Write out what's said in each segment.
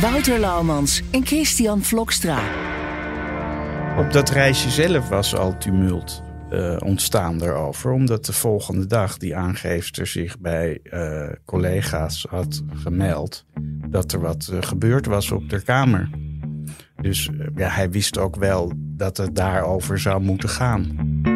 Wouter Laumans en Christian Vlokstra. Op dat reisje zelf was al tumult uh, ontstaan daarover. Omdat de volgende dag die aangeefster zich bij uh, collega's had gemeld dat er wat uh, gebeurd was op de kamer. Dus ja, hij wist ook wel dat het daarover zou moeten gaan.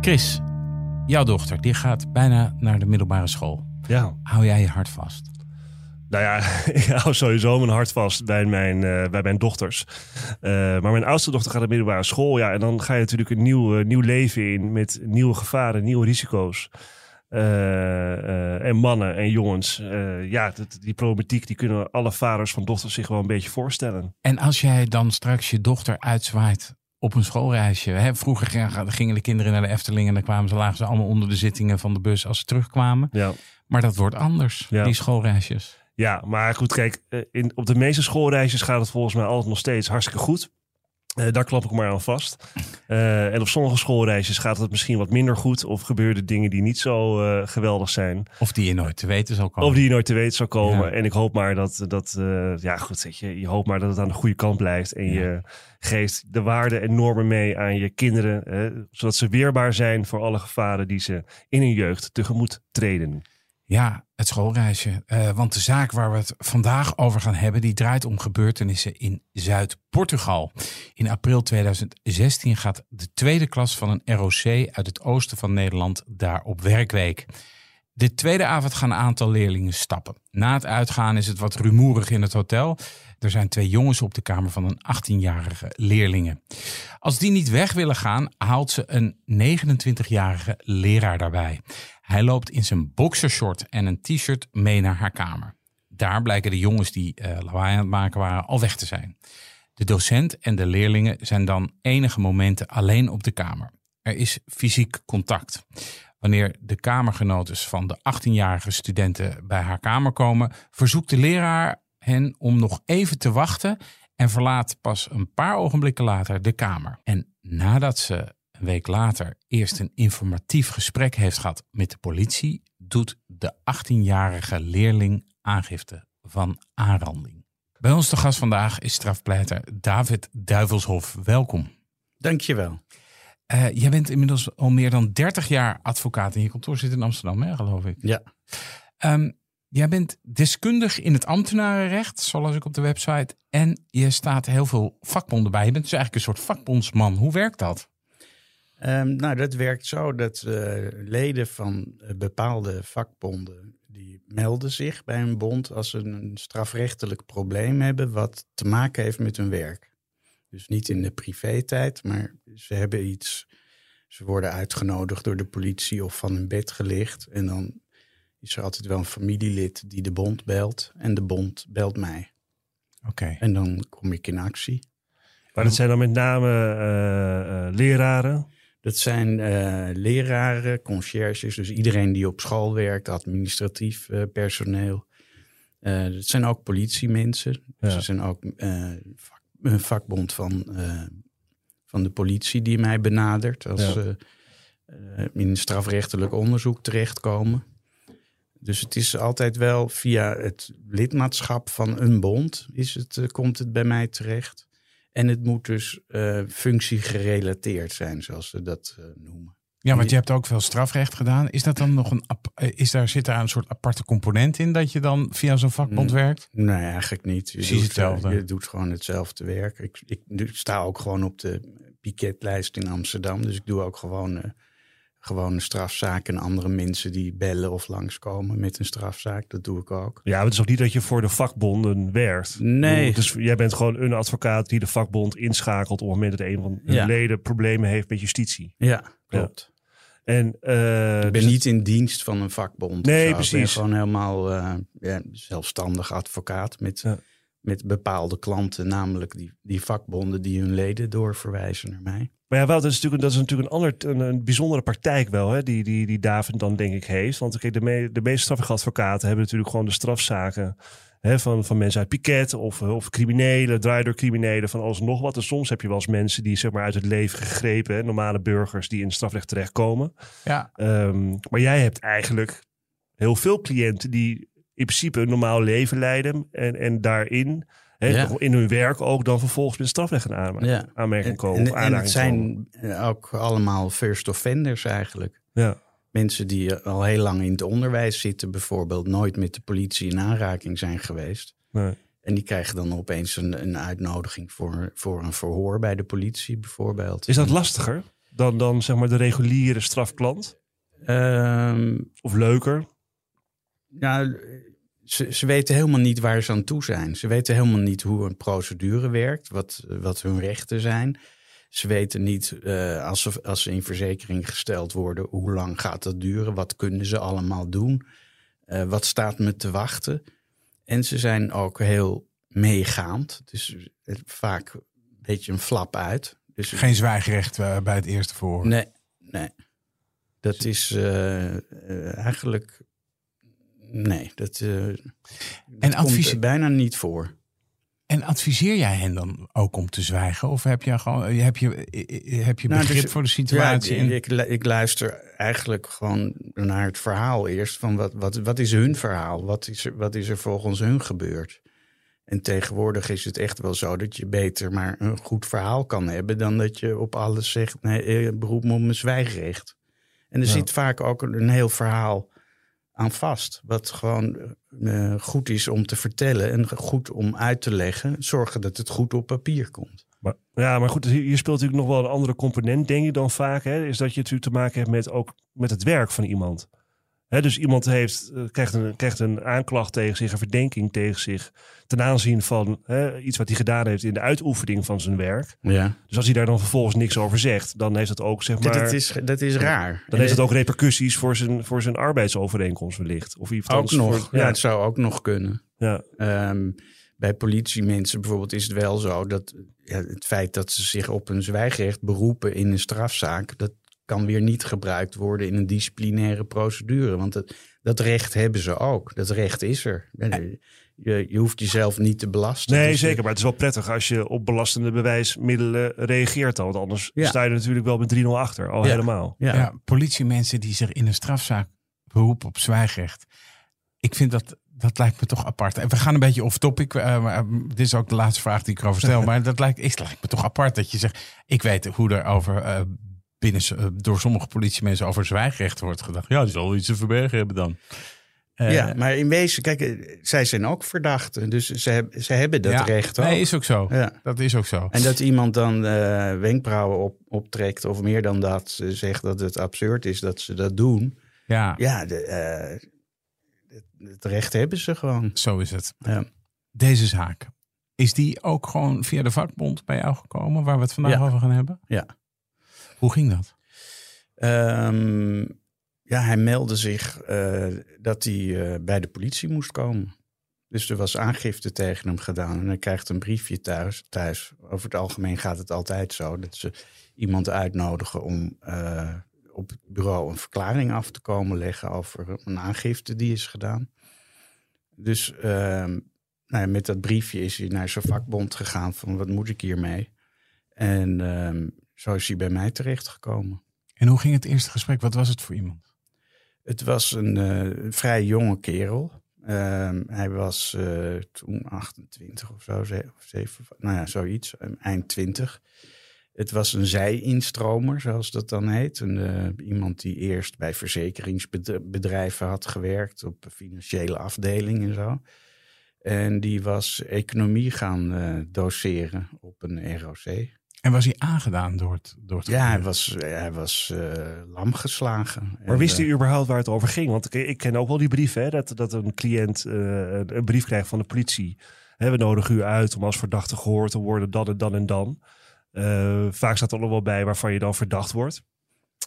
Chris, jouw dochter, die gaat bijna naar de middelbare school. Ja. Hou jij je hart vast? Nou ja, ik hou sowieso mijn hart vast bij mijn, uh, bij mijn dochters. Uh, maar mijn oudste dochter gaat naar de middelbare school. Ja, en dan ga je natuurlijk een nieuw, uh, nieuw leven in met nieuwe gevaren, nieuwe risico's. en mannen en jongens. ja, dat, die problematiek die kunnen alle vaders van dochters zich wel een beetje voorstellen. En als jij dan straks je dochter uitzwaait op een schoolreisje. Hè? Vroeger gingen de kinderen naar de Efteling en dan kwamen ze, lagen ze allemaal onder de zittingen van de bus als ze terugkwamen. Ja. Maar dat wordt anders, ja. die schoolreisjes. Ja, maar goed, kijk, in, op de meeste schoolreisjes gaat het volgens mij altijd nog steeds hartstikke goed. Uh, daar klap ik maar aan vast. Uh, en op sommige schoolreisjes gaat het misschien wat minder goed. Of gebeuren dingen die niet zo uh, geweldig zijn. Of die je nooit te weten zal komen. Of die je nooit te weten zal komen. Ja. En ik hoop maar dat, dat ja goed, zeg je, je hoopt maar dat het aan de goede kant blijft. En ja. je geeft de waarden en normen mee aan je kinderen. zodat ze weerbaar zijn voor alle gevaren die ze in hun jeugd tegemoet treden. Ja, het schoolreisje. Uh, want de zaak waar we het vandaag over gaan hebben, die draait om gebeurtenissen in Zuid-Portugal. In april 2016 gaat de tweede klas van een ROC uit het oosten van Nederland daar op werkweek. De tweede avond gaan een aantal leerlingen stappen. Na het uitgaan is het wat rumoerig in het hotel. Er zijn twee jongens op de kamer van een 18-jarige leerlingen. Als die niet weg willen gaan, haalt ze een 29-jarige leraar daarbij. Hij loopt in zijn boxershort en een t-shirt mee naar haar kamer. Daar blijken de jongens die uh, lawaai aan het maken waren al weg te zijn. De docent en de leerlingen zijn dan enige momenten alleen op de kamer. Er is fysiek contact. Wanneer de kamergenoten van de 18-jarige studenten bij haar kamer komen, verzoekt de leraar hen om nog even te wachten en verlaat pas een paar ogenblikken later de kamer. En nadat ze een week later eerst een informatief gesprek heeft gehad met de politie, doet de 18-jarige leerling aangifte van aanranding. Bij ons de gast vandaag is strafpleiter David Duivelshof. Welkom. Dankjewel. Uh, jij bent inmiddels al meer dan 30 jaar advocaat en je kantoor zit in Amsterdam, hè, geloof ik. Ja. Um, jij bent deskundig in het ambtenarenrecht, zoals ik op de website. En je staat heel veel vakbonden bij. Je bent dus eigenlijk een soort vakbondsman. Hoe werkt dat? Um, nou, dat werkt zo dat uh, leden van uh, bepaalde vakbonden die melden zich bij een bond als ze een strafrechtelijk probleem hebben wat te maken heeft met hun werk. Dus niet in de privé-tijd, maar ze hebben iets. Ze worden uitgenodigd door de politie of van hun bed gelicht. En dan is er altijd wel een familielid die de bond belt. En de bond belt mij. Oké. En dan kom ik in actie. Maar dat zijn dan met name uh, uh, leraren? Dat zijn uh, leraren, conciërges, dus iedereen die op school werkt, administratief personeel. dat zijn ook politiemensen. Ja. Dus er zijn ook een vakbond van, van de politie die mij benadert als ze ja. in strafrechtelijk onderzoek terechtkomen. Dus het is altijd wel via het lidmaatschap van een bond is het, uh, komt het bij mij terecht. En het moet dus uh, functiegerelateerd zijn, zoals ze dat uh, noemen. Ja, want je hebt ook veel strafrecht gedaan. Is dat dan nog een. Is daar, zit daar een soort aparte component in dat je dan via zo'n vakbond werkt? Nee, eigenlijk niet. Je Precies doet, hetzelfde. Je doet gewoon hetzelfde werk. Ik, ik, ik, sta ook gewoon op de piketlijst in Amsterdam. Dus ik doe ook gewoon. Uh, gewone strafzaken en andere mensen die bellen of langskomen met een strafzaak. Dat doe ik ook. Ja, maar het is ook niet dat je voor de vakbonden werkt. Nee. Dus jij bent gewoon een advocaat die de vakbond inschakelt op het moment dat een van de Ja. leden problemen heeft met justitie. Ja, klopt. En, eh, Ik ben niet in dienst van een vakbond. Nee. Ik ben precies. gewoon helemaal eh, ja, zelfstandig advocaat met, Ja. Met bepaalde klanten, namelijk die, die vakbonden die hun leden doorverwijzen naar mij. Maar ja, wel, dat is natuurlijk, dat is natuurlijk een, ander, een, een bijzondere praktijk wel, hè, die, die, die David dan denk ik heeft. Want kijk, de, me, de meeste strafrechtadvocaten hebben natuurlijk gewoon de strafzaken hè, van, van mensen uit piket of, of criminelen, draaidoorcriminelen, van alles en nog wat. En soms heb je wel eens mensen die zeg maar uit het leven gegrepen, hè, normale burgers die in het strafrecht terechtkomen. Ja. Ehm, maar jij hebt eigenlijk heel veel cliënten die in principe een normaal leven leiden en, en daarin... hè, Ja. In hun werk ook dan vervolgens met strafrecht gaan aanma- Ja. aanmerking En, komen. en, het zijn eh, ook allemaal first offenders eigenlijk. Ja. Mensen die al heel lang in het onderwijs zitten, bijvoorbeeld nooit met de politie in aanraking zijn geweest. Nee. En die krijgen dan opeens een, een uitnodiging voor, voor een verhoor bij de politie, bijvoorbeeld. Is dat lastiger dan, dan zeg maar de reguliere strafklant? Ehm, Of leuker? Ja, ze, ze weten helemaal niet waar ze aan toe zijn. Ze weten helemaal niet hoe een procedure werkt, wat, wat hun rechten zijn. Ze weten niet, eh, als, ze, als ze in verzekering gesteld worden, hoe lang gaat dat duren? Wat kunnen ze allemaal doen? Eh, wat staat me te wachten? En ze zijn ook heel meegaand. Dus vaak een beetje een flap uit. Dus Geen zwijgrecht eh, bij het eerste verhoor. Nee, nee. Dat is eh, eh, eigenlijk. Nee, dat, eh dat En komt advies- er bijna niet voor. En adviseer jij hen dan ook om te zwijgen? Of heb je, gewoon, heb je, heb je Nou, begrip dus- voor de situatie? Ja, ik, ik, ik luister eigenlijk gewoon naar het verhaal eerst. Van wat, wat, wat is hun verhaal? Wat is, er, wat is er volgens hun gebeurd? En tegenwoordig is het echt wel zo dat je beter maar een goed verhaal kan hebben... dan dat je op alles zegt, nee, eh, beroep me op mijn zwijgrecht. En er Ja. zit vaak ook een heel verhaal aan vast. Wat gewoon eh, goed is om te vertellen en goed om uit te leggen. Zorgen dat het goed op papier komt. Maar, ja, maar goed, hier speelt natuurlijk nog wel een andere component, denk ik dan vaak. Hè, is dat je natuurlijk te maken hebt met, ook met het werk van iemand. Dus iemand heeft, eh, krijgt, een, krijgt een aanklacht tegen zich, een verdenking tegen zich. Ten aanzien van iets wat hij gedaan heeft in de uitoefening van zijn werk. Ja. Dus als hij daar dan vervolgens niks over zegt, dan heeft het ook, zeg maar. dat, is, dat is raar. Dan heeft het ook repercussies voor zijn, voor zijn arbeidsovereenkomst wellicht. Of iets Ook nog. voor- ja. ja, het zou ook nog kunnen. ja, Ehm, bij politiemensen bijvoorbeeld is het wel zo dat ja, het feit dat ze zich op een zwijgrecht beroepen in een strafzaak, dat kan weer niet gebruikt worden in een disciplinaire procedure. Want dat, dat recht hebben ze ook. Dat recht is er. Je, je hoeft jezelf niet te belasten. Nee, Dus, zeker. Maar het is wel prettig als je op belastende bewijsmiddelen reageert dan. Want anders Ja. sta je er natuurlijk wel met 3-0 achter. Al Ja. helemaal. Ja. ja, politiemensen die zich in een strafzaak beroepen op zwijgrecht. Ik vind dat, dat lijkt me toch apart. En we gaan een beetje off topic. eh, maar, eh, dit is ook de laatste vraag die ik erover stel. maar dat lijkt, is, lijkt me toch apart dat je zegt. Ik weet hoe er over, eh, binnen, eh, door sommige politiemensen over zwijgrecht wordt gedacht. Ja, die zal iets te verbergen hebben dan. Eh, ja, maar in wezen, kijk, eh, zij zijn ook verdachten. Dus ze, heb- ze hebben dat ja, recht ook. Nee, is ook zo. Ja. Dat is ook zo. En dat iemand dan wenkbrauwen op, optrekt of meer dan dat, ze zegt dat het absurd is dat ze dat doen. Ja, Ja, de, het, recht hebben ze gewoon. zo is het. Ja. Deze zaak. Is die ook gewoon via de vakbond bij jou gekomen, waar we het vandaag over gaan hebben? Ja. Hoe ging dat? Ehm, ja, hij meldde zich eh, dat hij eh, bij de politie moest komen. Dus er was aangifte tegen hem gedaan. En hij krijgt een briefje thuis. thuis. Over het algemeen gaat het altijd zo dat ze iemand uitnodigen om eh, op het bureau een verklaring af te komen leggen over een aangifte die is gedaan. Dus ehm, nou ja, met dat briefje is hij naar zijn vakbond gegaan van wat moet ik hiermee? En ehm, zo is hij bij mij terechtgekomen. En hoe ging het eerste gesprek? Wat was het voor iemand? Het was een eh, vrij jonge kerel. Ehm, hij was eh, toen 28 of zo, ze- of 7, nou ja, zoiets, eh, eind 20. Het was een zij-instromer, zoals dat dan heet. Een, eh, iemand die eerst bij verzekeringsbedrijven had gewerkt, op financiële afdeling en zo. En die was economie gaan doseren op een ROC. En was hij aangedaan door het, door het Ja, hij was, hij was eh, lam geslagen. Maar wist eh, u überhaupt waar het over ging? Want ik, ik ken ook wel die brief, hè, dat, dat een cliënt eh, een- een brief krijgt van de politie. Hè, we nodigen u uit om als verdachte gehoord te worden, dan en dan en dan. Eh, vaak staat er nog wel bij waarvan je dan verdacht wordt.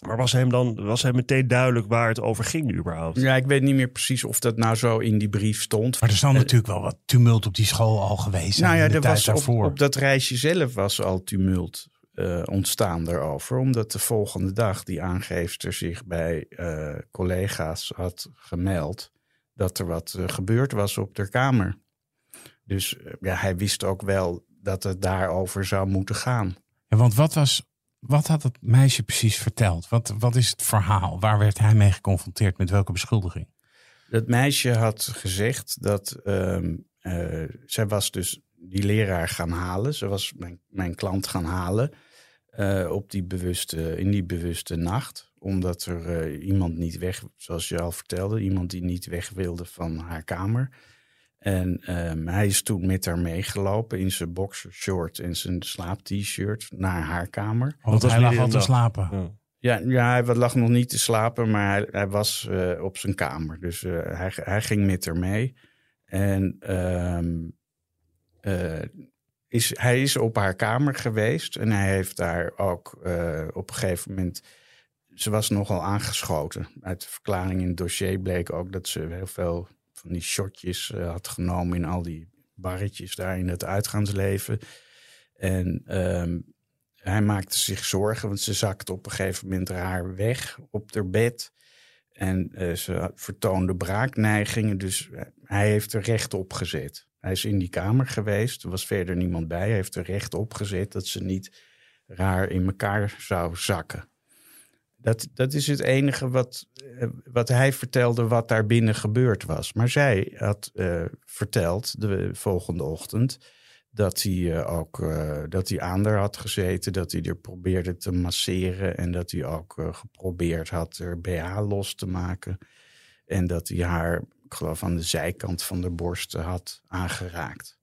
Maar was hem dan was hem meteen duidelijk waar het over ging überhaupt? Ja, ik weet niet meer precies of dat nou zo in die brief stond. Maar er zal natuurlijk wel wat tumult op die school al geweest zijn nou ja, de er tijd was op, daarvoor. op dat reisje zelf was al tumult eh, ontstaan daarover. Omdat de volgende dag die aangeefster zich bij eh, collega's had gemeld dat er wat eh, gebeurd was op de kamer. Dus eh, ja, hij wist ook wel dat het daarover zou moeten gaan. Ja, want wat, was, wat had het meisje precies verteld? Wat, wat is het verhaal? Waar werd hij mee geconfronteerd? Met welke beschuldiging? Dat meisje had gezegd dat ehm, eh, zij was dus die leraar gaan halen. Ze was mijn, mijn klant gaan halen eh, op die bewuste, in die bewuste nacht. Omdat er eh, iemand niet weg, zoals je al vertelde, iemand die niet weg wilde van haar kamer. En ehm, hij is toen met haar meegelopen in zijn boxershort en zijn slaap-t-shirt naar haar kamer. Want was hij lag al te slapen. Ja. Ja, ja, hij lag nog niet te slapen, maar hij, hij was eh, op zijn kamer. Dus eh, hij, hij ging met haar mee. En ehm, eh, is, hij is op haar kamer geweest. En hij heeft daar ook eh, op een gegeven moment... Ze was nogal aangeschoten. Uit de verklaring in het dossier bleek ook dat ze heel veel van die shotjes eh, had genomen... in al die barretjes daar in het uitgaansleven. En ehm, hij maakte zich zorgen, want ze zakte op een gegeven moment haar weg op haar bed. En eh, ze vertoonde braakneigingen, dus eh, hij heeft er recht op gezet. Hij is in die kamer geweest, er was verder niemand bij. Hij heeft er recht op gezet dat ze niet raar in elkaar zou zakken. Dat, dat is het enige wat, eh, wat hij vertelde wat daar binnen gebeurd was. Maar zij had eh, verteld de volgende ochtend dat hij eh, ook dat hij aan haar had gezeten, dat hij er probeerde te masseren en dat hij ook geprobeerd had er BH los te maken en dat hij haar, ik geloof aan de zijkant van de borsten had aangeraakt.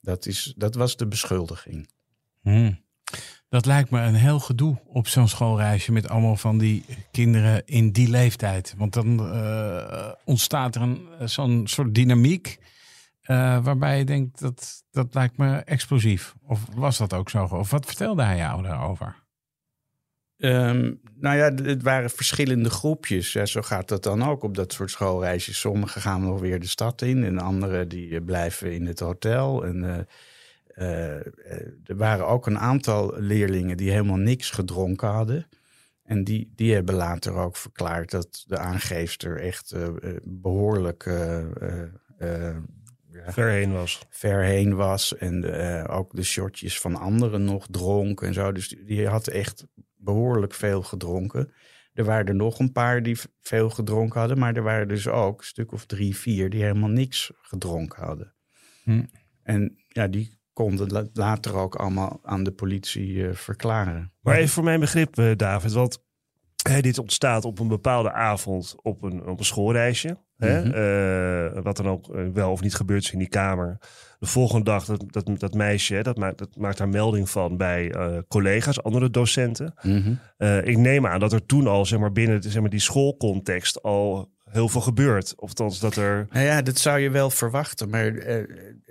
Dat, is, dat was de beschuldiging. Hmm. Dat lijkt me een heel gedoe op zo'n schoolreisje met allemaal van die kinderen in die leeftijd. Want dan eh, ontstaat er een, zo'n soort dynamiek eh, waarbij je denkt dat dat lijkt me explosief. Of was dat ook zo? Of wat vertelde hij jou daarover? Ehm, nou ja, het waren verschillende groepjes. Ja, zo gaat dat dan ook op dat soort schoolreisjes. Sommigen gaan nog weer de stad in en anderen die eh, blijven in het hotel. En eh, eh, eh, er waren ook een aantal leerlingen die helemaal niks gedronken hadden. En die, die hebben later ook verklaard dat de aangeefster echt eh, eh, behoorlijk eh, eh, eh, ja, Ver heen was. ver heen was. En eh, ook de shotjes van anderen nog dronk en zo. Dus die, die had echt behoorlijk veel gedronken. Er waren er nog een paar die veel gedronken hadden. Maar er waren dus ook een stuk of drie, vier die helemaal niks gedronken hadden. Hm. En ja, die konden la- later ook allemaal aan de politie eh, verklaren. Maar even voor mijn begrip, eh, David, want hè, dit ontstaat op een bepaalde avond op een, op een schoolreisje. Hè? Mhm. Eh, wat dan ook wel of niet gebeurt is in die kamer. De volgende dag, dat, dat, dat meisje, hè, dat, maakt, dat maakt daar melding van bij collega's, andere docenten. Eh, ik neem aan dat er toen al, zeg maar, binnen zeg maar, die schoolcontext al heel veel gebeurt. Of althans dat er... Nou ja, dat zou je wel verwachten. Maar eh,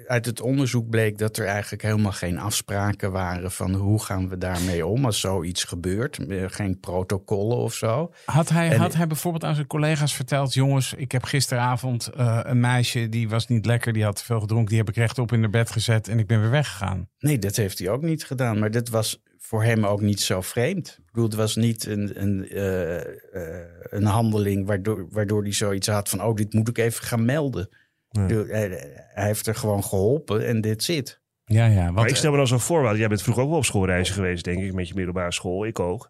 uit het onderzoek bleek dat er eigenlijk helemaal geen afspraken waren van hoe gaan we daarmee om als zoiets gebeurt. Eh, Geen protocollen of zo. Had hij, En- had hij bijvoorbeeld aan zijn collega's verteld: jongens, ik heb gisteravond eh, een meisje die was niet lekker, die had te veel gedronken, die heb ik rechtop in haar bed gezet en ik ben weer weggegaan. Nee, dat heeft hij ook niet gedaan. Maar dat was voor hem ook niet zo vreemd. Ik bedoel, het was niet een, een, eh, eh, een handeling waardoor, waardoor hij zoiets had van... oh, dit moet ik even gaan melden. Ja. Ik bedoel, hij, hij heeft er gewoon geholpen en dit zit. Ja, ja. Maar Want, ik stel me dan zo voor, want jij bent vroeger ook wel op schoolreizen geweest, denk ik, met je middelbare school. Ik ook.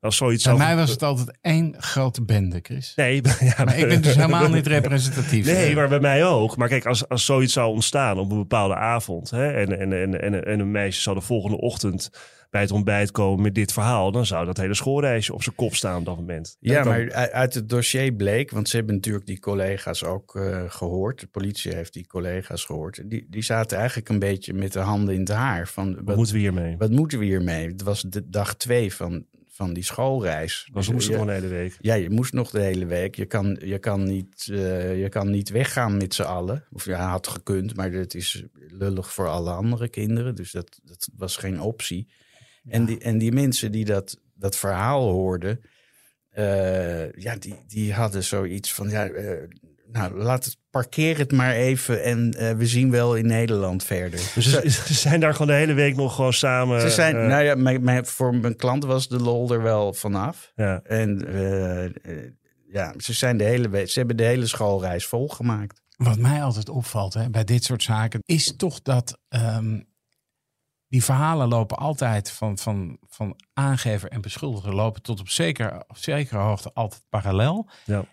Als zoiets Bij mij was het altijd één grote bende, Chris. Nee, ja, Maar ik ben dus helemaal niet representatief. Nee, maar bij mij ook. Maar kijk, als, als zoiets zou ontstaan op een bepaalde avond... Hè, en, en, en, en, en een meisje zou de volgende ochtend bij het ontbijt komen met dit verhaal... dan zou dat hele schoolreisje op zijn kop staan op dat moment. Ja, maar uit het dossier bleek, want ze hebben natuurlijk die collega's ook eh, gehoord. De politie heeft die collega's gehoord. Die, die zaten eigenlijk een beetje met de handen in het haar. Van, Wat wat, moeten we hiermee? wat moeten we hiermee? Het was de dag twee van, van die schoolreis. Was Dus, moesten ja, nog een hele week. ja, je moest nog de hele week. Je kan, je kan, niet, eh, je kan niet weggaan met z'n allen. Of ja, had gekund, maar dat is lullig voor alle andere kinderen. Dus dat, dat was geen optie. En, die, en die mensen die dat, dat verhaal hoorden, eh, ja, die, die hadden zoiets van, ja, eh, nou, laat het, parkeer het maar even en eh, we zien wel in Nederland verder. Dus ze, ze zijn daar gewoon de hele week nog gewoon samen... Ze zijn, nou ja, mijn, mijn- voor mijn klant was de lol er wel vanaf. ja. En ja, ze, zijn de hele week, ze hebben de hele schoolreis volgemaakt. Wat mij altijd opvalt hè, bij dit soort zaken, is toch dat ehm, die verhalen lopen altijd van, van, van aangever en beschuldiger lopen tot op, zeker, op zekere hoogte altijd parallel. Ja.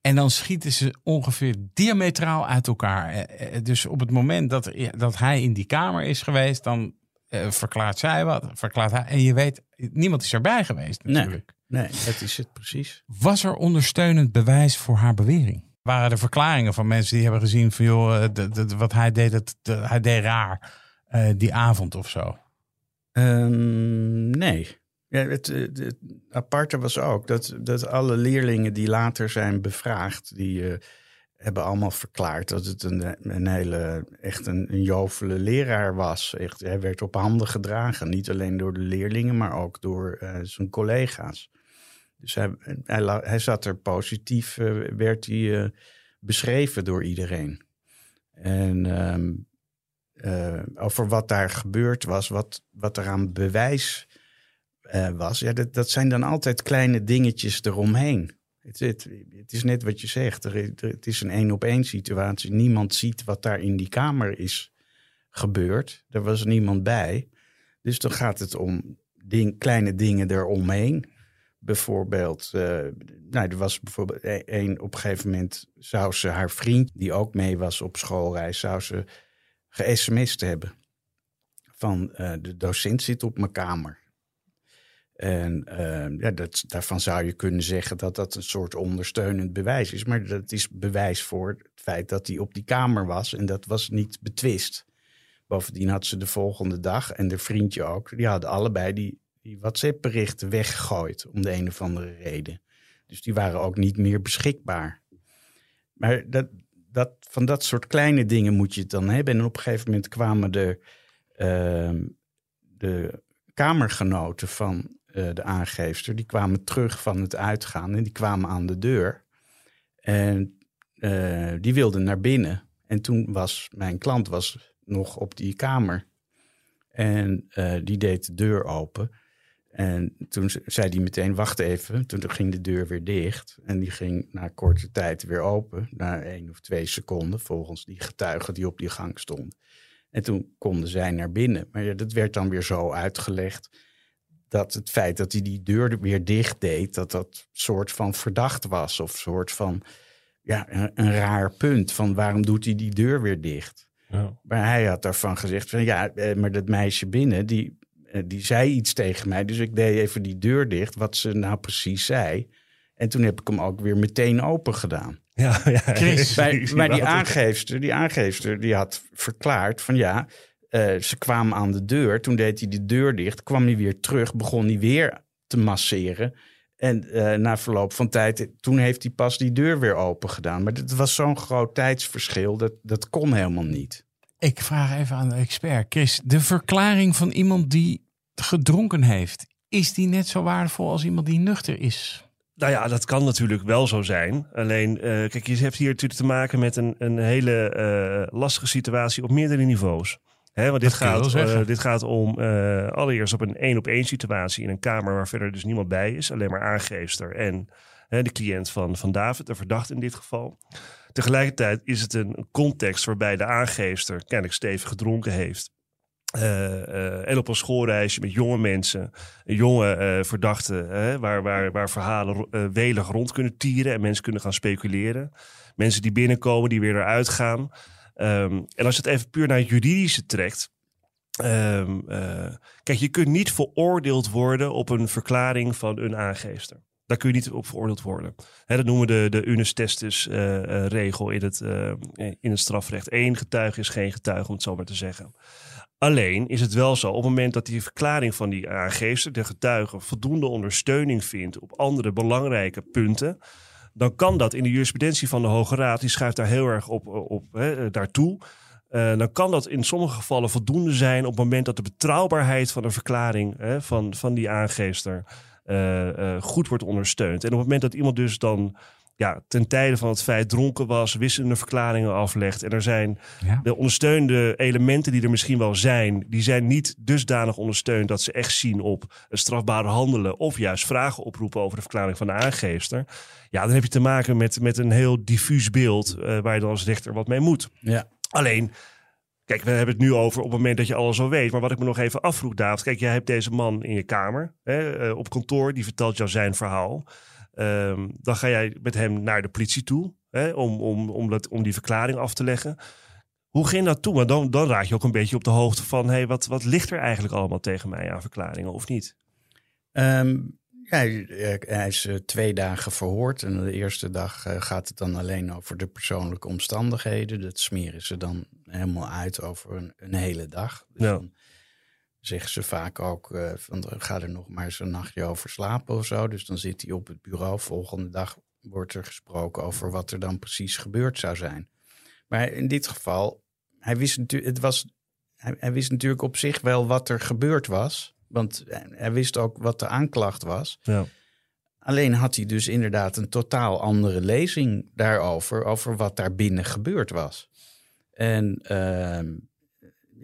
En dan schieten ze ongeveer diametraal uit elkaar. Eh, eh, Dus op het moment dat, dat hij in die kamer is geweest, dan eh, verklaart zij wat, verklaart hij. En je weet, niemand is erbij geweest Nee. natuurlijk. Nee, dat is het precies. Was er ondersteunend bewijs voor haar bewering? Waren er verklaringen van mensen die hebben gezien van joh, eh, de- de- wat hij deed, dat, hij deed raar eh, die avond of zo? Ehm, nee. Ja, het, aparte was ook dat, dat alle leerlingen die later zijn bevraagd, die eh, hebben allemaal verklaard dat het een, een hele, echt een, een jovele leraar was. Echt, hij werd op handen gedragen, niet alleen door de leerlingen, maar ook door eh, zijn collega's. Dus hij, hij, hij zat er positief, werd hij beschreven door iedereen. En ehm, eh, over wat daar gebeurd was, wat, wat er aan bewijs eh, was. Ja, dat, dat zijn dan altijd kleine dingetjes eromheen. Het, het, is net wat je zegt. Het is een één op één situatie. Niemand ziet wat daar in die kamer is gebeurd. Er was niemand bij. Dus dan gaat het om ding, kleine dingen eromheen. Bijvoorbeeld, eh, nou, er was bijvoorbeeld e- één op een gegeven moment zou ze haar vriend, die ook mee was op schoolreis, zou ze ge-sms'd hebben. Van eh, de docent zit op mijn kamer. En eh, ja, dat, daarvan zou je kunnen zeggen dat dat een soort ondersteunend bewijs is. Maar dat is bewijs voor het feit dat hij op die kamer was. En dat was niet betwist. Bovendien had ze de volgende dag en de vriendje ook. Die hadden allebei die, die WhatsApp-berichten weggegooid. Om de een of andere reden. Dus die waren ook niet meer beschikbaar. Maar dat, dat, van dat soort kleine dingen moet je het dan hebben. En op een gegeven moment kwamen de, ehm, de kamergenoten van eh, de aangeefster... die kwamen terug van het uitgaan en die kwamen aan de deur. En eh, die wilden naar binnen. En toen was mijn klant was nog op die kamer. En eh, die deed de deur open. En toen ze- zei hij meteen, wacht even. Toen ging de deur weer dicht. En die ging na korte tijd weer open. Na één of twee seconden, volgens die getuigen die op die gang stonden. En toen konden zij naar binnen. Maar ja, dat werd dan weer zo uitgelegd... dat het feit dat hij die deur weer dicht deed... dat dat soort van verdacht was. Of soort van, ja, een, een raar punt. Van waarom doet hij die deur weer dicht? Ja. Maar hij had daarvan gezegd van ja, eh, maar dat meisje binnen, die, die zei iets tegen mij. Dus ik deed even die deur dicht, wat ze nou precies zei. En toen heb ik hem ook weer meteen open gedaan. Ja, ja. Chris, zie maar die aangeefster, die aangeefster, die had verklaard van ja, eh, ze kwamen aan de deur. Toen deed hij de deur dicht, kwam hij weer terug, begon hij weer te masseren. En eh, na verloop van tijd, toen heeft hij pas die deur weer open gedaan. Maar het was zo'n groot tijdsverschil, dat, dat kon helemaal niet. Ik vraag even aan de expert. Chris, de verklaring van iemand die gedronken heeft, is die net zo waardevol als iemand die nuchter is? Nou ja, dat kan natuurlijk wel zo zijn. Alleen, eh, kijk, je hebt hier natuurlijk te maken met een, een hele eh, lastige situatie op meerdere niveaus. Hè, want dit gaat, eh, dit gaat om allereerst op een één-op-één situatie in een kamer waar verder dus niemand bij is. Alleen maar aangeefster en de cliënt van, van David, de verdachte in dit geval. Tegelijkertijd is het een context waarbij de aangeefster kennelijk stevig gedronken heeft. Eh, eh, en op een schoolreisje met jonge mensen, jonge eh, verdachten, hè, waar, waar, waar verhalen uh, welig rond kunnen tieren en mensen kunnen gaan speculeren. Mensen die binnenkomen, die weer eruit gaan. Ehm, en als je het even puur naar het juridische trekt. Um, kijk, je kunt niet veroordeeld worden op een verklaring van een aangeester. Daar kun je niet op veroordeeld worden. Dat noemen we de, de unus testis regel in het, in het strafrecht. Eén getuige is geen getuige, om het zo maar te zeggen. Alleen is het wel zo, op het moment dat die verklaring van die aangeefster, de getuige, voldoende ondersteuning vindt op andere belangrijke punten, dan kan dat in de jurisprudentie van de Hoge Raad, die schuift daar heel erg op, op hè, daartoe. Uh, dan kan dat in sommige gevallen voldoende zijn op het moment dat de betrouwbaarheid van een verklaring van, van die aangeefster uh, goed wordt ondersteund. En op het moment dat iemand dus dan ja, ten tijde van het feit dronken was, wisselende verklaringen aflegt. En er zijn de ondersteunende elementen die er misschien wel zijn, die zijn niet dusdanig ondersteund dat ze echt zien op een strafbare handelen of juist vragen oproepen over de verklaring van de aangeefster. Ja, dan heb je te maken met, met een heel diffuus beeld uh, waar je dan als rechter wat mee moet. Ja. Alleen, Kijk, we hebben het nu over op het moment dat je alles al weet. Maar wat ik me nog even afvroeg, David. Kijk, jij hebt deze man in je kamer, hè, uh, op kantoor. Die vertelt jou zijn verhaal. Um, dan ga jij met hem naar de politie toe hè, om, om, om, dat, om die verklaring af te leggen. Hoe ging dat toe? Maar dan, dan raak je ook een beetje op de hoogte van... Hey, wat, wat ligt er eigenlijk allemaal tegen mij aan verklaringen of niet? Um, ja, hij is uh, twee dagen verhoord. En de eerste dag uh, gaat het dan alleen over de persoonlijke omstandigheden. Dat smeren ze dan helemaal uit over een, een hele dag. Dus ja. dan zeggen ze vaak ook, uh, van, ga er nog maar eens een nachtje over slapen of zo. Dus dan zit hij op het bureau. Volgende dag wordt er gesproken over wat er dan precies gebeurd zou zijn. Maar in dit geval, hij wist, natuurlijk, het was, hij, hij wist natuurlijk op zich wel wat er gebeurd was. Want hij wist ook wat de aanklacht was. Ja. Alleen had hij dus inderdaad een totaal andere lezing daarover, over wat daar binnen gebeurd was. En uh,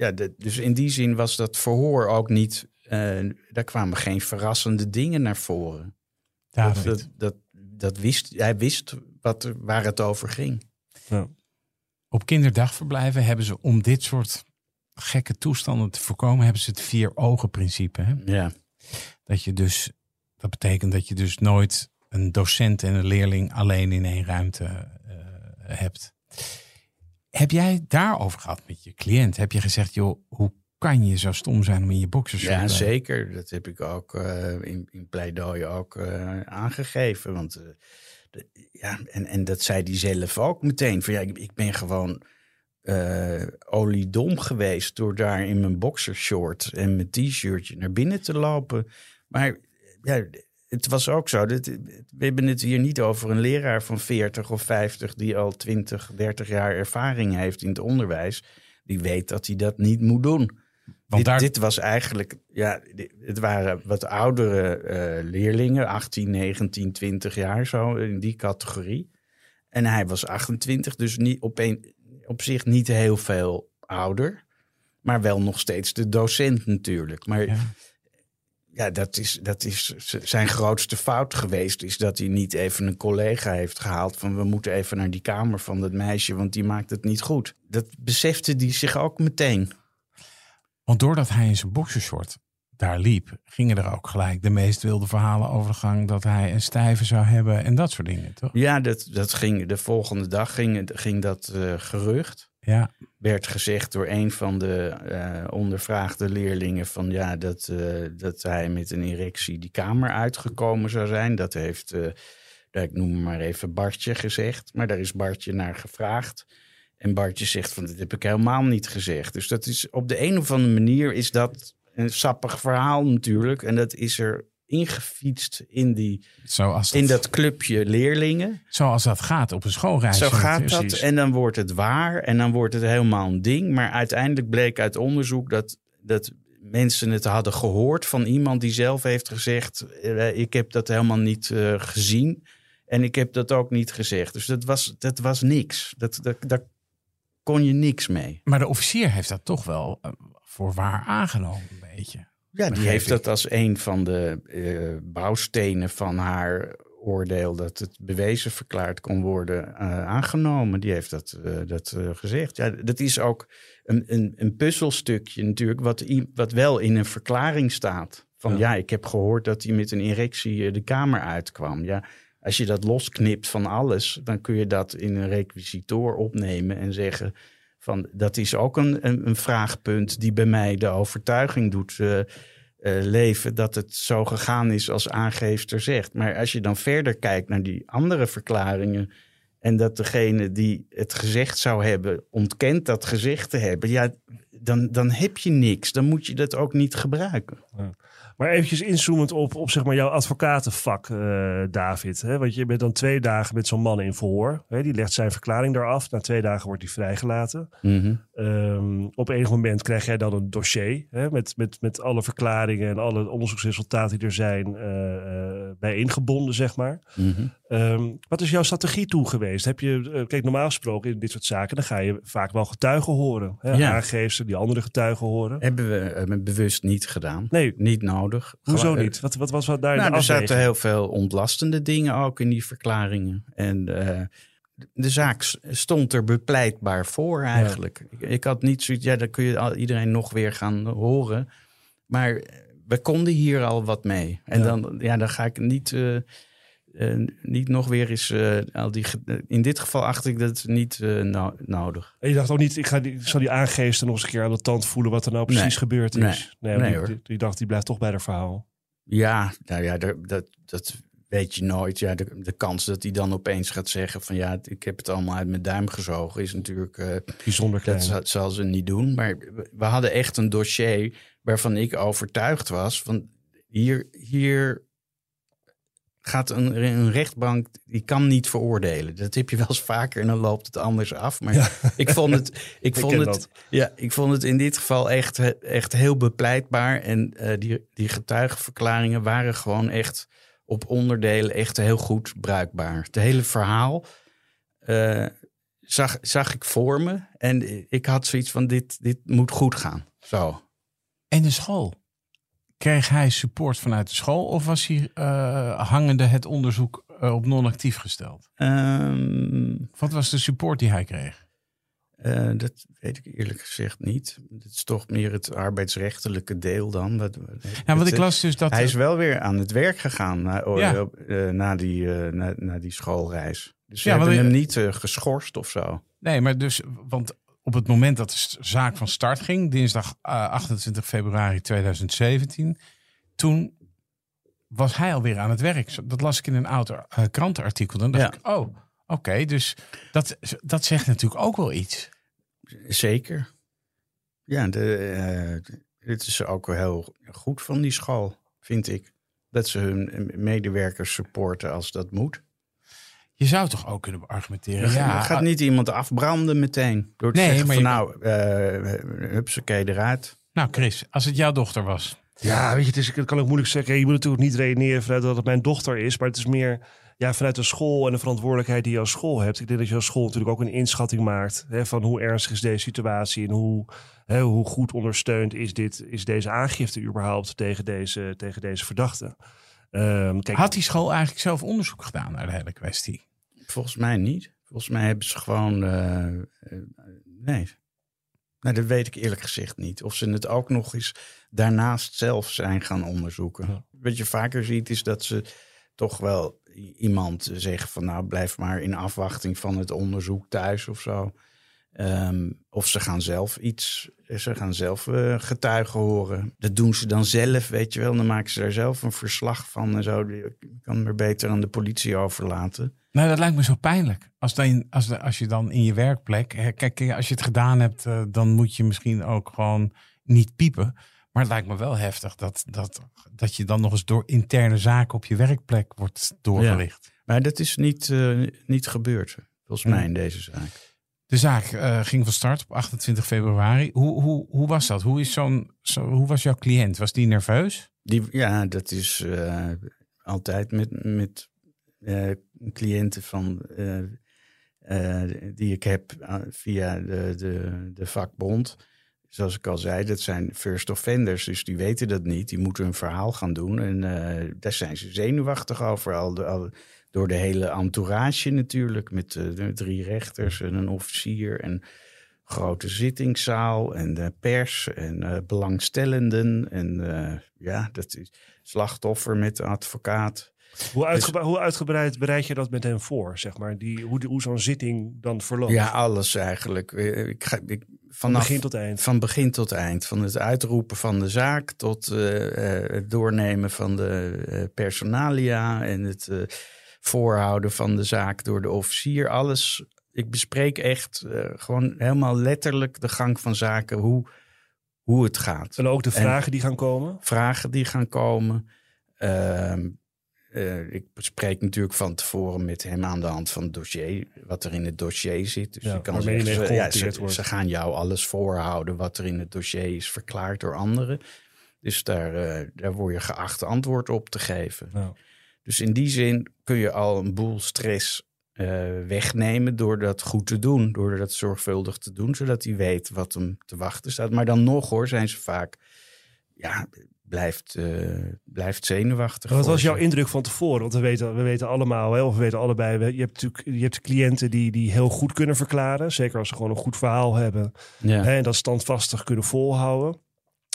ja, de, dus in die zin was dat verhoor ook niet. Uh, daar kwamen geen verrassende dingen naar voren. David. Dat, dat, dat wist, hij wist wat waar het over ging. Ja. Op kinderdagverblijven hebben ze om dit soort gekke toestanden te voorkomen, hebben ze het vier ogen principe. Hè? Ja. Dat je dus, dat betekent dat je dus nooit een docent en een leerling alleen in één ruimte uh, hebt. Heb jij daarover gehad met je cliënt? Heb je gezegd, joh, hoe kan je zo stom zijn om in je boxers Ja, zeker. Dat heb ik ook uh, in, in pleidooi ook uh, aangegeven. Want uh, de, ja, en, en dat zei hij zelf ook meteen. Van ja, ik, ik ben gewoon oliedom geweest door daar in mijn boxershort en mijn t-shirtje naar binnen te lopen. Maar ja, het was ook zo. Dat, we hebben het hier niet over een leraar van 40 of 50 die al 20, 30 jaar ervaring heeft in het onderwijs. Die weet dat hij dat niet moet doen. Want dit, daar... dit was eigenlijk, ja, het waren wat oudere uh, leerlingen, 18, 19, 20 jaar zo in die categorie. En hij was 28, dus niet op, een, op zich niet heel veel ouder. Maar wel nog steeds de docent natuurlijk. Maar ja ja, dat is, dat is zijn grootste fout geweest. Is dat hij niet even een collega heeft gehaald. van we moeten even naar die kamer van dat meisje. want die maakt het niet goed. Dat besefte hij zich ook meteen. Want doordat hij in zijn boxershort daar liep. gingen er ook gelijk de meest wilde verhalen over de gang. dat hij een stijve zou hebben en dat soort dingen, toch? Ja, dat, dat ging, de volgende dag ging, ging dat uh, gerucht. Ja. Werd gezegd door een van de uh, ondervraagde leerlingen van ja, dat, uh, dat hij met een erectie die kamer uitgekomen zou zijn. Dat heeft, uh, ik noem maar even Bartje gezegd, maar daar is Bartje naar gevraagd. En Bartje zegt van dit heb ik helemaal niet gezegd. Dus dat is op de een of andere manier is dat een sappig verhaal natuurlijk. En dat is er ingefietst in, die, Zoals dat, in dat clubje leerlingen. Zoals dat gaat op een schoolreis. Zo gaat dat en dan wordt het waar en dan wordt het helemaal een ding. Maar uiteindelijk bleek uit onderzoek dat, dat mensen het hadden gehoord van iemand die zelf heeft gezegd... ik heb dat helemaal niet uh, gezien en ik heb dat ook niet gezegd. Dus dat was, dat was niks. Dat, dat, daar kon je niks mee. Maar de officier heeft dat toch wel uh, voor waar aangenomen, een beetje. Ja, die heeft dat als een van de uh, bouwstenen van haar oordeel dat het bewezen verklaard kon worden eh, aangenomen. Die heeft dat, eh, dat eh, gezegd. Ja, dat is ook een, een, een puzzelstukje natuurlijk, wat, wat wel in een verklaring staat. Van ja. Ja. ik heb gehoord dat hij met een erectie eh, de kamer uitkwam. Ja, als je dat losknipt van alles, dan kun je dat in een requisitor opnemen en zeggen van dat is ook een, een, vraagpunt die bij mij de overtuiging doet eh, eh, leven dat het zo gegaan is als aangeefster zegt. Maar als je dan verder kijkt naar die andere verklaringen en dat degene die het gezegd zou hebben ontkent dat gezegd te hebben, ja, dan, dan heb je niks. Dan moet je dat ook niet gebruiken. Maar eventjes inzoomend op, op zeg maar jouw advocatenvak, eh, David. Hè? Want je bent dan twee dagen met zo'n man in verhoor. Hè? Die legt zijn verklaring daar af. Na twee dagen wordt hij vrijgelaten. Ehm, op enig moment krijg jij dan een dossier hè? Met, met, met alle verklaringen en alle onderzoeksresultaten die er zijn eh, eh, bijeengebonden, zeg maar. Ehm, wat is jouw strategie toen geweest? Heb je, eh, kijk, normaal gesproken in dit soort zaken, dan ga je vaak wel getuigen horen. Hè? Ja. Aangeefster die andere getuigen horen. Hebben we eh, bewust niet gedaan. Nee, Niet nodig. hoezo eh, niet? Wat, wat was wat daar in Nou, de er zaten heel veel ontlastende dingen ook in die verklaringen. En de zaak stond er bepleitbaar voor eigenlijk. Ik, ik had niet zoiets, ja, dan kun je iedereen nog weer gaan horen. Maar we konden hier al wat mee. En Ja. dan, ja, dan ga ik niet, eh, eh, niet nog weer eens eh, al die. ge- In dit geval acht ik dat niet eh, no- nodig. En je dacht ook niet, ik, ga die, ik zal die aangeesten nog eens een keer aan de tand voelen wat er nou precies Nee. gebeurd Nee. is. Nee, Nee, hoor. die, die dacht, die blijft toch bij haar verhaal. Ja, nou ja, dat, dat, weet je nooit. Ja, de, de kans dat hij dan opeens gaat zeggen van ja, ik heb het allemaal uit mijn duim gezogen, is natuurlijk. eh, Bijzonder klein. dat zal, zal ze niet doen. Maar we- we hadden echt een dossier waarvan ik overtuigd was van hier, hier gaat een, een rechtbank, die kan niet veroordelen. Dat heb je wel eens vaker en dan loopt het anders af. Maar ik vond het, ik vond het, dat. ja, ik vond het in dit geval echt, echt heel bepleitbaar. En eh, die, die getuigenverklaringen waren gewoon echt op onderdelen echt heel goed bruikbaar. Het hele verhaal eh, zag, zag ik voor me. En ik had zoiets van, dit, dit moet goed gaan. Zo. En de school? Kreeg hij support vanuit de school of was hij eh, hangende het onderzoek eh, op non-actief gesteld? Ehm, Wat was de support die hij kreeg? eh, dat weet ik eerlijk gezegd niet. Het is toch meer het arbeidsrechtelijke deel dan. Wat, Ja, want ik las dus dat... Hij is wel weer aan het werk gegaan na, Ja. na, die, na, na die schoolreis. Dus ze Ja, hebben hem niet geschorst of zo. Nee, maar dus, want op het moment dat de zaak van start ging, dinsdag eh, 28 februari 2017, toen was hij alweer aan het werk. Dat las ik in een oud eh, krantenartikel. Dan dacht Ja. ik, oh, oké, dus dat, dat zegt natuurlijk ook wel iets. Zeker. Ja, de, eh, dit is ook wel heel goed van die school, vind ik. Dat ze hun medewerkers supporten als dat moet. Je zou toch ook kunnen argumenteren. Ja, gaat niet iemand afbranden meteen. Door te Nee, zeggen maar van nou, eh hupsakee eruit. Nou, Chris, als het jouw dochter was. Ja, weet je, het, is, het kan ook moeilijk zeggen. Je moet natuurlijk niet redeneren vanuit dat het mijn dochter is. Maar het is meer ja, vanuit de school en de verantwoordelijkheid die je als school hebt. Ik denk dat je als school natuurlijk ook een inschatting maakt. Hè, van hoe ernstig is deze situatie. En hoe, hè, hoe goed ondersteund is, dit, is deze aangifte überhaupt tegen deze, tegen deze verdachte. Ehm, kijk, Had die school eigenlijk zelf onderzoek gedaan naar de hele kwestie? Volgens mij niet. Volgens mij hebben ze gewoon. eh, nee. Nou, dat weet ik eerlijk gezegd niet. Of ze het ook nog eens daarnaast zelf zijn gaan onderzoeken. Ja. Wat je vaker ziet is dat ze toch wel iemand zeggen van nou blijf maar in afwachting van het onderzoek thuis of zo. Ehm, of ze gaan zelf iets, ze gaan zelf eh, getuigen horen. Dat doen ze dan zelf, weet je wel. Dan maken ze daar zelf een verslag van en zo. Je kan maar beter aan de politie overlaten. Nou, dat lijkt me zo pijnlijk. Als, dan, als, als je dan in je werkplek. Kijk, als je het gedaan hebt, eh, dan moet je misschien ook gewoon niet piepen. Maar het lijkt me wel heftig dat, dat, dat je dan nog eens door interne zaken op je werkplek wordt doorgelicht. Maar dat is niet, eh, niet gebeurd, volgens mij, in deze zaak. De zaak eh, ging van start op 28 februari. Hoe, hoe, hoe was dat? Hoe, is zo'n, zo, hoe was jouw cliënt? Was die nerveus? Die, ja, dat is eh, altijd met, met eh, cliënten van, die ik heb via de, de, de vakbond. zoals ik al zei, dat zijn first offenders. Dus die weten dat niet. Die moeten een verhaal gaan doen. En daar zijn ze zenuwachtig over. Al, al- door de hele entourage natuurlijk. Met eh, de drie rechters en een officier. En grote zittingszaal. En de pers. En eh, belangstellenden. En eh, ja, dat is slachtoffer met de advocaat. Hoe, uitgebreid, hoe uitgebreid bereid je dat met hen voor, zeg maar? Die, hoe, hoe zo'n zitting dan verloopt? Ja, alles eigenlijk. Ik ga, ik, Van begin tot eind. Van begin tot eind. Van het uitroepen van de zaak tot het doornemen van de personalia en het voorhouden van de zaak door de officier. Alles. Ik bespreek echt eh, gewoon helemaal letterlijk de gang van zaken, hoe, hoe het gaat. En ook de En- vragen die gaan komen. Vragen die gaan komen. Ehm, eh, ik bespreek natuurlijk van tevoren met hem aan de hand van het dossier, wat er in het dossier zit. Dus Ja, je kan je zeggen, ja, geconfronteerd ze, wordt. ze gaan jou alles voorhouden wat er in het dossier is verklaard door anderen. Dus daar, eh, daar word je geacht antwoord op te geven. Nou, Dus in die zin kun je al een boel stress eh, wegnemen door dat goed te doen. Door dat zorgvuldig te doen, zodat hij weet wat hem te wachten staat. Maar dan nog hoor, zijn ze vaak, ja, blijft, eh, blijft zenuwachtig. wat was jouw indruk van tevoren? Want we weten, we weten allemaal, hè, of we weten allebei, we- je hebt natuurlijk je hebt cliënten die, die heel goed kunnen verklaren. Zeker als ze gewoon een goed verhaal hebben. Ja. Hè, en dat standvastig kunnen volhouden.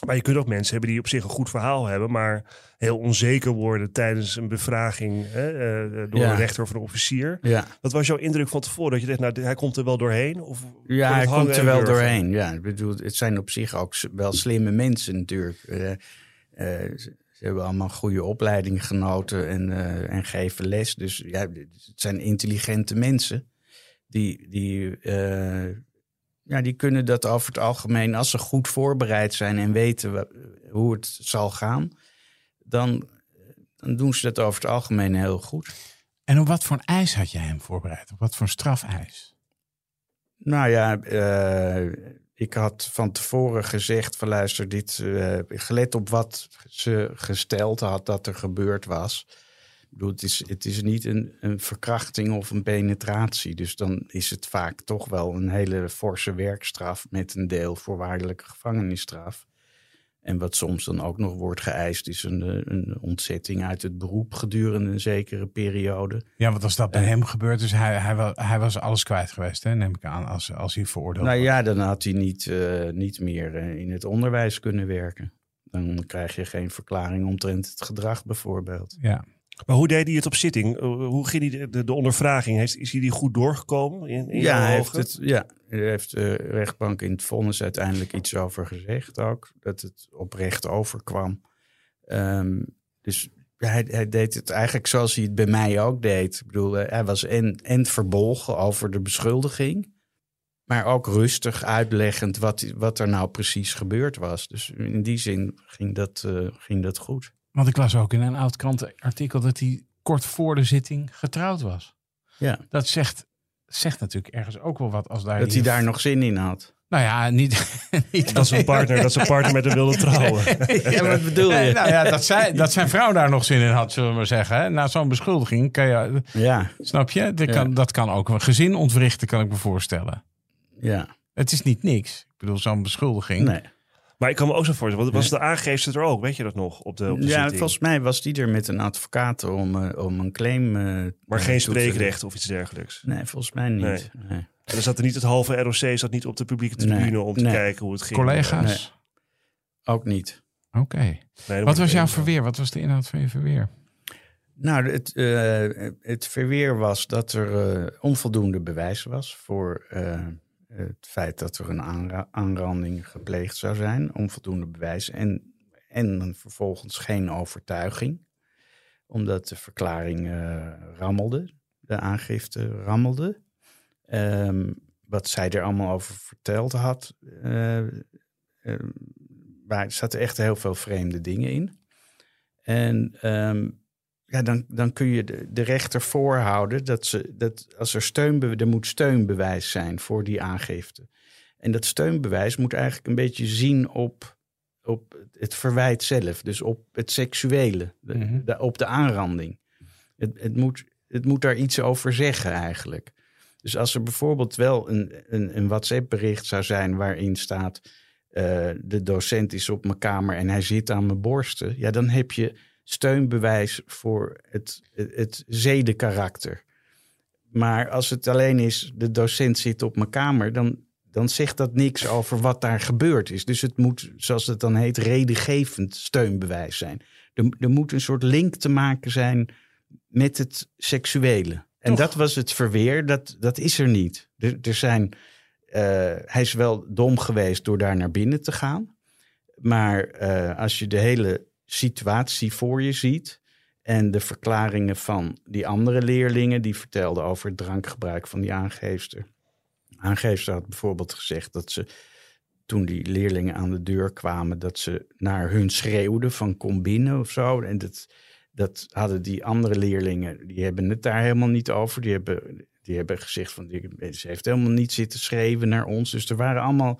Maar je kunt ook mensen hebben die op zich een goed verhaal hebben, maar heel onzeker worden tijdens een bevraging hè, eh, door Ja. een rechter of een officier. Ja, Wat was jouw indruk van tevoren? Dat je dacht, nou, hij komt er wel doorheen? Of ja hij komt er wel doorheen. Ja, ik bedoel, het zijn op zich ook wel slimme mensen natuurlijk. Eh, eh, ze, hebben allemaal goede opleiding genoten en, en geven les. Dus ja, het zijn intelligente mensen. Die, die, ja, die kunnen dat over het algemeen, als ze goed voorbereid zijn en weten hoe het zal gaan, dan, dan doen ze dat over het algemeen heel goed. En op wat voor een eis had jij hem voorbereid? Op wat voor een strafeis? Nou ja, eh, ik had van tevoren gezegd van luister, dit, eh, gelet op wat ze gesteld had dat er gebeurd was. Bedoel, het is, het is niet een, een verkrachting of een penetratie. Dus dan is het vaak toch wel een hele forse werkstraf met een deel voorwaardelijke gevangenisstraf. En wat soms dan ook nog wordt geëist, is een, eh, een ontzetting uit het beroep gedurende een zekere periode. Ja, want als dat bij Eh. hem gebeurt, dus hij, hij, hij was alles kwijt geweest, hè, neem ik aan, als, als hij veroordeeld Nou wordt. ja, dan had hij niet, eh, niet meer in het onderwijs kunnen werken. Dan krijg je geen verklaring omtrent het gedrag bijvoorbeeld. Ja. Maar hoe deed hij het op zitting? Uh, Hoe ging hij de, de, de ondervraging? Is, is hij die goed doorgekomen? In, in ja, hij heeft het, ja, er heeft de rechtbank in het vonnis uiteindelijk iets over gezegd ook. Dat het oprecht overkwam. Ehm, dus hij, hij deed het eigenlijk zoals hij het bij mij ook deed. Ik bedoel, eh, hij was en, en verbolgen over de beschuldiging. Maar ook rustig uitleggend wat, wat er nou precies gebeurd was. Dus in die zin ging dat, eh, ging dat goed. Want ik las ook in een oud krantenartikel dat hij kort voor de zitting getrouwd was. Ja. Dat zegt, zegt natuurlijk ergens ook wel wat als daar... Dat hij daar nog zin in had. Nou ja, niet... niet Dat zijn partner, dat zijn partner met hem wilde trouwen. Ja, wat bedoel je? Nee, nou ja, dat, zij, dat zijn vrouw daar nog zin in had, zullen we maar zeggen. hè. Na zo'n beschuldiging kan je... Ja, Snap je? Dat Ja. kan, dat kan ook een gezin ontwrichten, kan ik me voorstellen. ja. Het is niet niks. Ik bedoel, zo'n beschuldiging. Nee. Maar ik kan me ook zo voorstellen, want was de aangeefster er ook? Weet je dat nog? Op de, op de Ja, zitting? volgens mij was die er met een advocaat om, eh, om een claim. eh, Maar eh, geen te- spreekrecht of iets dergelijks. Nee, volgens mij niet. Nee. Nee. En dan zat er niet het halve ROC zat niet op de publieke tribune Nee, om te nee. kijken hoe het ging. Collega's? Ook niet. Oké. Wat was jouw verweer? Wat was de inhoud van je verweer? Nou, het, eh, het verweer was dat er eh, onvoldoende bewijs was voor eh, het feit dat er een aanra- aanranding gepleegd zou zijn. Onvoldoende bewijs. En, en vervolgens geen overtuiging, omdat de verklaring eh, rammelde, de aangifte rammelde. Ehm, wat zij er allemaal over verteld had, maar er zaten echt heel veel vreemde dingen in. En ehm, ja, dan, dan kun je de, de rechter voorhouden dat, ze, dat als er steunbe er moet steunbewijs zijn voor die aangifte. En dat steunbewijs moet eigenlijk een beetje zien op, op het verwijt zelf, dus op het seksuele, de- Mhm. de- op de aanranding. Het, het, moet, het moet daar iets over zeggen eigenlijk. Dus als er bijvoorbeeld wel een, een, een WhatsApp-bericht zou zijn waarin staat. eh, de docent is op mijn kamer en hij zit aan mijn borsten, ja, dan heb je steunbewijs voor het, het, het zedenkarakter. Maar als het alleen is, de docent zit op mijn kamer, dan, dan zegt dat niks over wat daar gebeurd is. Dus het moet, zoals het dan heet, redengevend steunbewijs zijn. Er, er moet een soort link te maken zijn met het seksuele. En Toch? dat was het verweer, dat, dat is er niet. Er, er zijn, eh, hij is wel dom geweest door daar naar binnen te gaan. Maar eh, als je de hele situatie voor je ziet en de verklaringen van die andere leerlingen, die vertelden over het drankgebruik van die aangeefster. Aangeefster had bijvoorbeeld gezegd dat ze toen die leerlingen aan de deur kwamen, dat ze naar hun schreeuwden van kom binnen of zo. En dat, dat hadden die andere leerlingen, die hebben het daar helemaal niet over. Die hebben, die hebben gezegd van, die- ze heeft helemaal niet zitten schreeuwen naar ons. Dus er waren allemaal,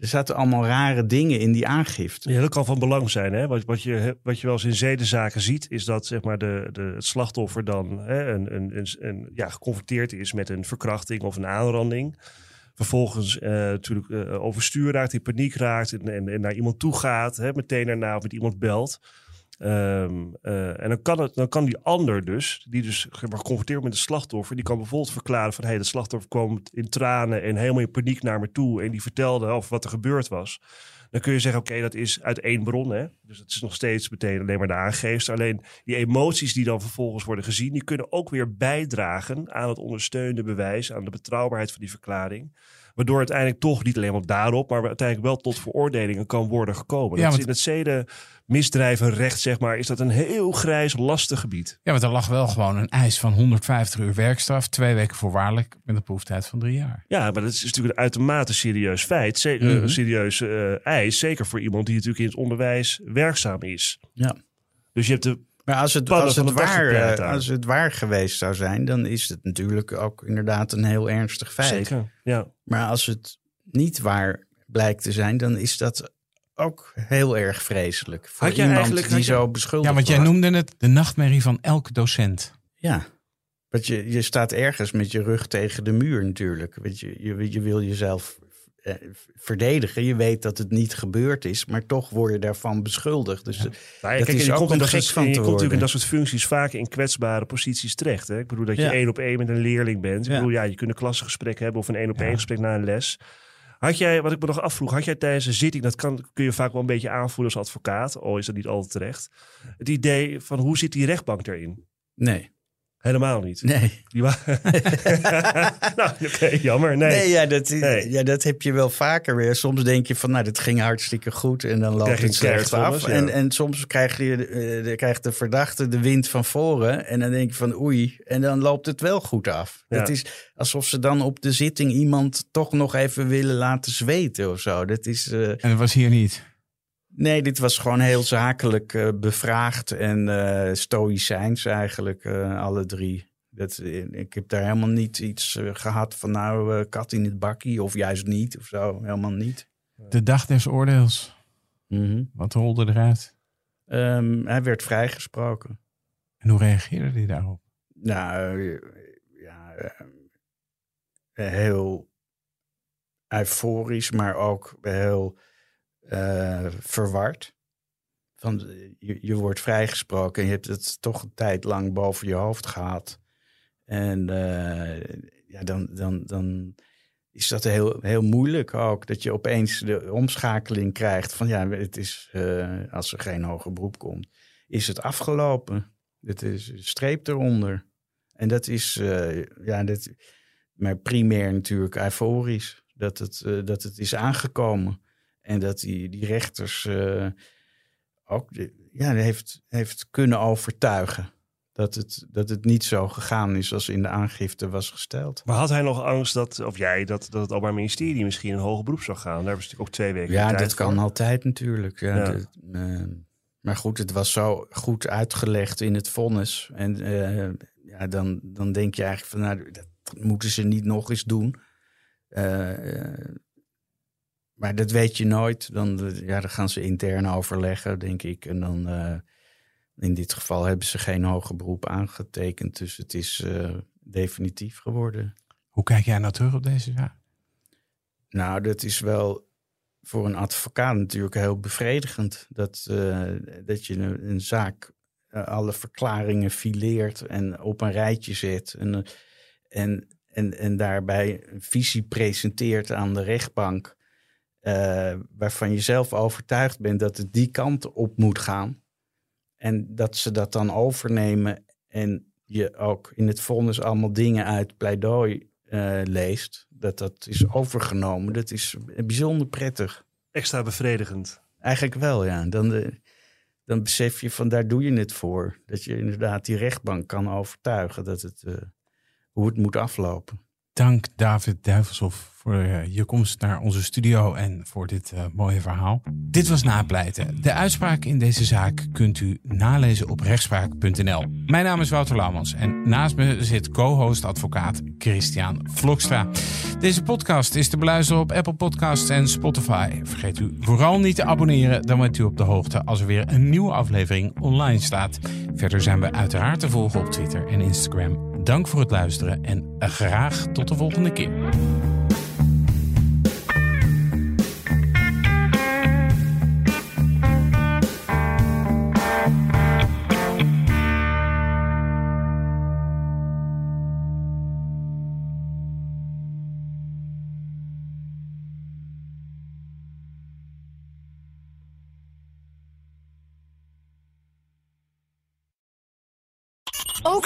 er zaten allemaal rare dingen in die aangifte. Ja, dat kan van belang zijn. Hè? Wat, wat, je, wat je wel eens in zedenzaken ziet, is dat zeg maar, de, de, het slachtoffer dan hè, een, een, een, ja, geconfronteerd is met een verkrachting of een aanranding. Vervolgens eh, natuurlijk eh, overstuur raakt, in paniek raakt en, en, en naar iemand toe gaat. Hè, meteen daarna of met iemand belt. Ehm, eh, en dan kan, het, dan kan die ander dus, die dus geconfronteerd met de slachtoffer, die kan bijvoorbeeld verklaren van hé, hey, de slachtoffer kwam in tranen en helemaal in paniek naar me toe en die vertelde over wat er gebeurd was. Dan kun je zeggen, oké, dat is uit één bron. Hè? Dus het is nog steeds meteen alleen maar de aangeefster. Alleen die emoties die dan vervolgens worden gezien, die kunnen ook weer bijdragen aan het ondersteunende bewijs, aan de betrouwbaarheid van die verklaring. Waardoor uiteindelijk toch niet alleen maar daarop, maar uiteindelijk wel tot veroordelingen kan worden gekomen. Ja, dat is want- in het zedenmisdrijvenrecht, zeg maar, is dat een heel grijs, lastig gebied. Ja, want er lag wel gewoon een eis van 150 uur werkstraf. Twee weken voorwaardelijk met een proeftijd van drie jaar. Ja, maar dat is natuurlijk een uitermate serieus feit. Ze- eh, Mhm. Een serieus eh, eis. Zeker voor iemand die natuurlijk in het onderwijs werkzaam is. Ja. Dus je hebt de. Maar als het, als, het waar, eh, als het waar geweest zou zijn, dan is het natuurlijk ook inderdaad een heel ernstig feit. Zeker. Ja. Maar als het niet waar blijkt te zijn, dan is dat ook heel erg vreselijk. Voor Had jij iemand eigenlijk- die had je- zo beschuldigd Ja, want jij wordt. noemde het de nachtmerrie van elke docent. Ja. Want je, je staat ergens met je rug tegen de muur natuurlijk. Want je, je, je wil jezelf eh, verdedigen. Je weet dat het niet gebeurd is, maar toch word je daarvan beschuldigd. Dus Nou, ja, Dat kijk, is je ook dat gek van je te komt natuurlijk in dat soort functies vaak in kwetsbare posities terecht. Hè? Ik bedoel dat je Ja. één op één met een leerling bent. Ik Ja. bedoel, ja, je kunt een klassengesprek hebben of een één op één Ja. gesprek na een les. Had jij, wat ik me nog afvroeg, had jij tijdens een zitting, dat kan, kun je vaak wel een beetje aanvoelen als advocaat, al is dat niet altijd terecht, het idee van hoe zit die rechtbank erin? nee, Helemaal niet. nee. Die nou, oké, jammer. Nee. Nee, ja, dat, Nee. ja, dat heb je wel vaker weer. Soms denk je van, nou, dit ging hartstikke goed en dan loopt het slecht af. vonnis, ja. En, en soms krijg je, eh, de, krijgt de verdachte de wind van voren en dan denk je van, oei, en dan loopt het wel goed af. Ja. Het is alsof ze dan op de zitting iemand toch nog even willen laten zweten of zo. Dat is, eh, En dat was hier niet. Nee, dit was gewoon heel zakelijk eh, bevraagd en eh stoïcijns eigenlijk, eh, alle drie. Dat, ik heb daar helemaal niet iets eh, gehad van nou, kat in het bakkie of juist niet of zo. Helemaal niet. De dag des oordeels. Mhm. Wat rolde eruit? Ehm, hij werd vrijgesproken. En hoe reageerde hij daarop? Nou, ja, heel euforisch, maar ook heel eh, verward. Van, eh, je, je wordt vrijgesproken en je hebt het toch een tijd lang boven je hoofd gehad. En eh, ja, dan, dan, dan is dat heel, heel moeilijk ook. Dat je opeens de omschakeling krijgt van ja, het is, als er geen hoger beroep komt, is het afgelopen. Het is streep eronder. En dat is, ja, dat, maar primair natuurlijk euforisch. Dat het, dat het is aangekomen. En dat die, die rechters eh, ook ja, heeft, heeft kunnen overtuigen. Dat het, dat het niet zo gegaan is als in de aangifte was gesteld. Maar had hij nog angst dat, of jij, dat, dat het Openbaar Ministerie misschien een hoger beroep zou gaan? Daar hebben ze natuurlijk ook twee weken Ja, dat kan altijd natuurlijk. Ja, Ja. dat, eh, maar goed, het was zo goed uitgelegd in het vonnis. En eh, ja, dan, dan denk je eigenlijk van, nou, dat moeten ze niet nog eens doen. Eh, maar dat weet je nooit. Dan, eh, ja, dan gaan ze intern overleggen, denk ik. En dan, eh, in dit geval hebben ze geen hoger beroep aangetekend. Dus het is eh, definitief geworden. Hoe kijk jij nou terug op deze zaak? Nou, dat is wel voor een advocaat natuurlijk heel bevredigend. Dat, uh, dat je een, een zaak alle verklaringen fileert en op een rijtje zet. En, en, en, en daarbij een visie presenteert aan de rechtbank. Uh, waarvan je zelf overtuigd bent dat het die kant op moet gaan. En dat ze dat dan overnemen en je ook in het vonnis allemaal dingen uit pleidooi uh, leest. Dat dat is overgenomen. Dat is bijzonder prettig. Extra bevredigend. Eigenlijk wel, ja. Dan, de, dan besef je van daar doe je het voor. Dat je inderdaad die rechtbank kan overtuigen dat het, uh, hoe het moet aflopen. Dank David Duivelshoff voor uh, je komst naar onze studio en voor dit uh, mooie verhaal. Dit was Napleiten. De uitspraak in deze zaak kunt u nalezen op rechtspraak.nl. Mijn naam is Wouter Laumans en naast me zit co-host advocaat Christian Vlokstra. Deze podcast is te beluisteren op Apple Podcasts en Spotify. Vergeet u vooral niet te abonneren, dan bent u op de hoogte als er weer een nieuwe aflevering online staat. Verder zijn we uiteraard te volgen op Twitter en Instagram. Dank voor het luisteren en graag tot de volgende keer.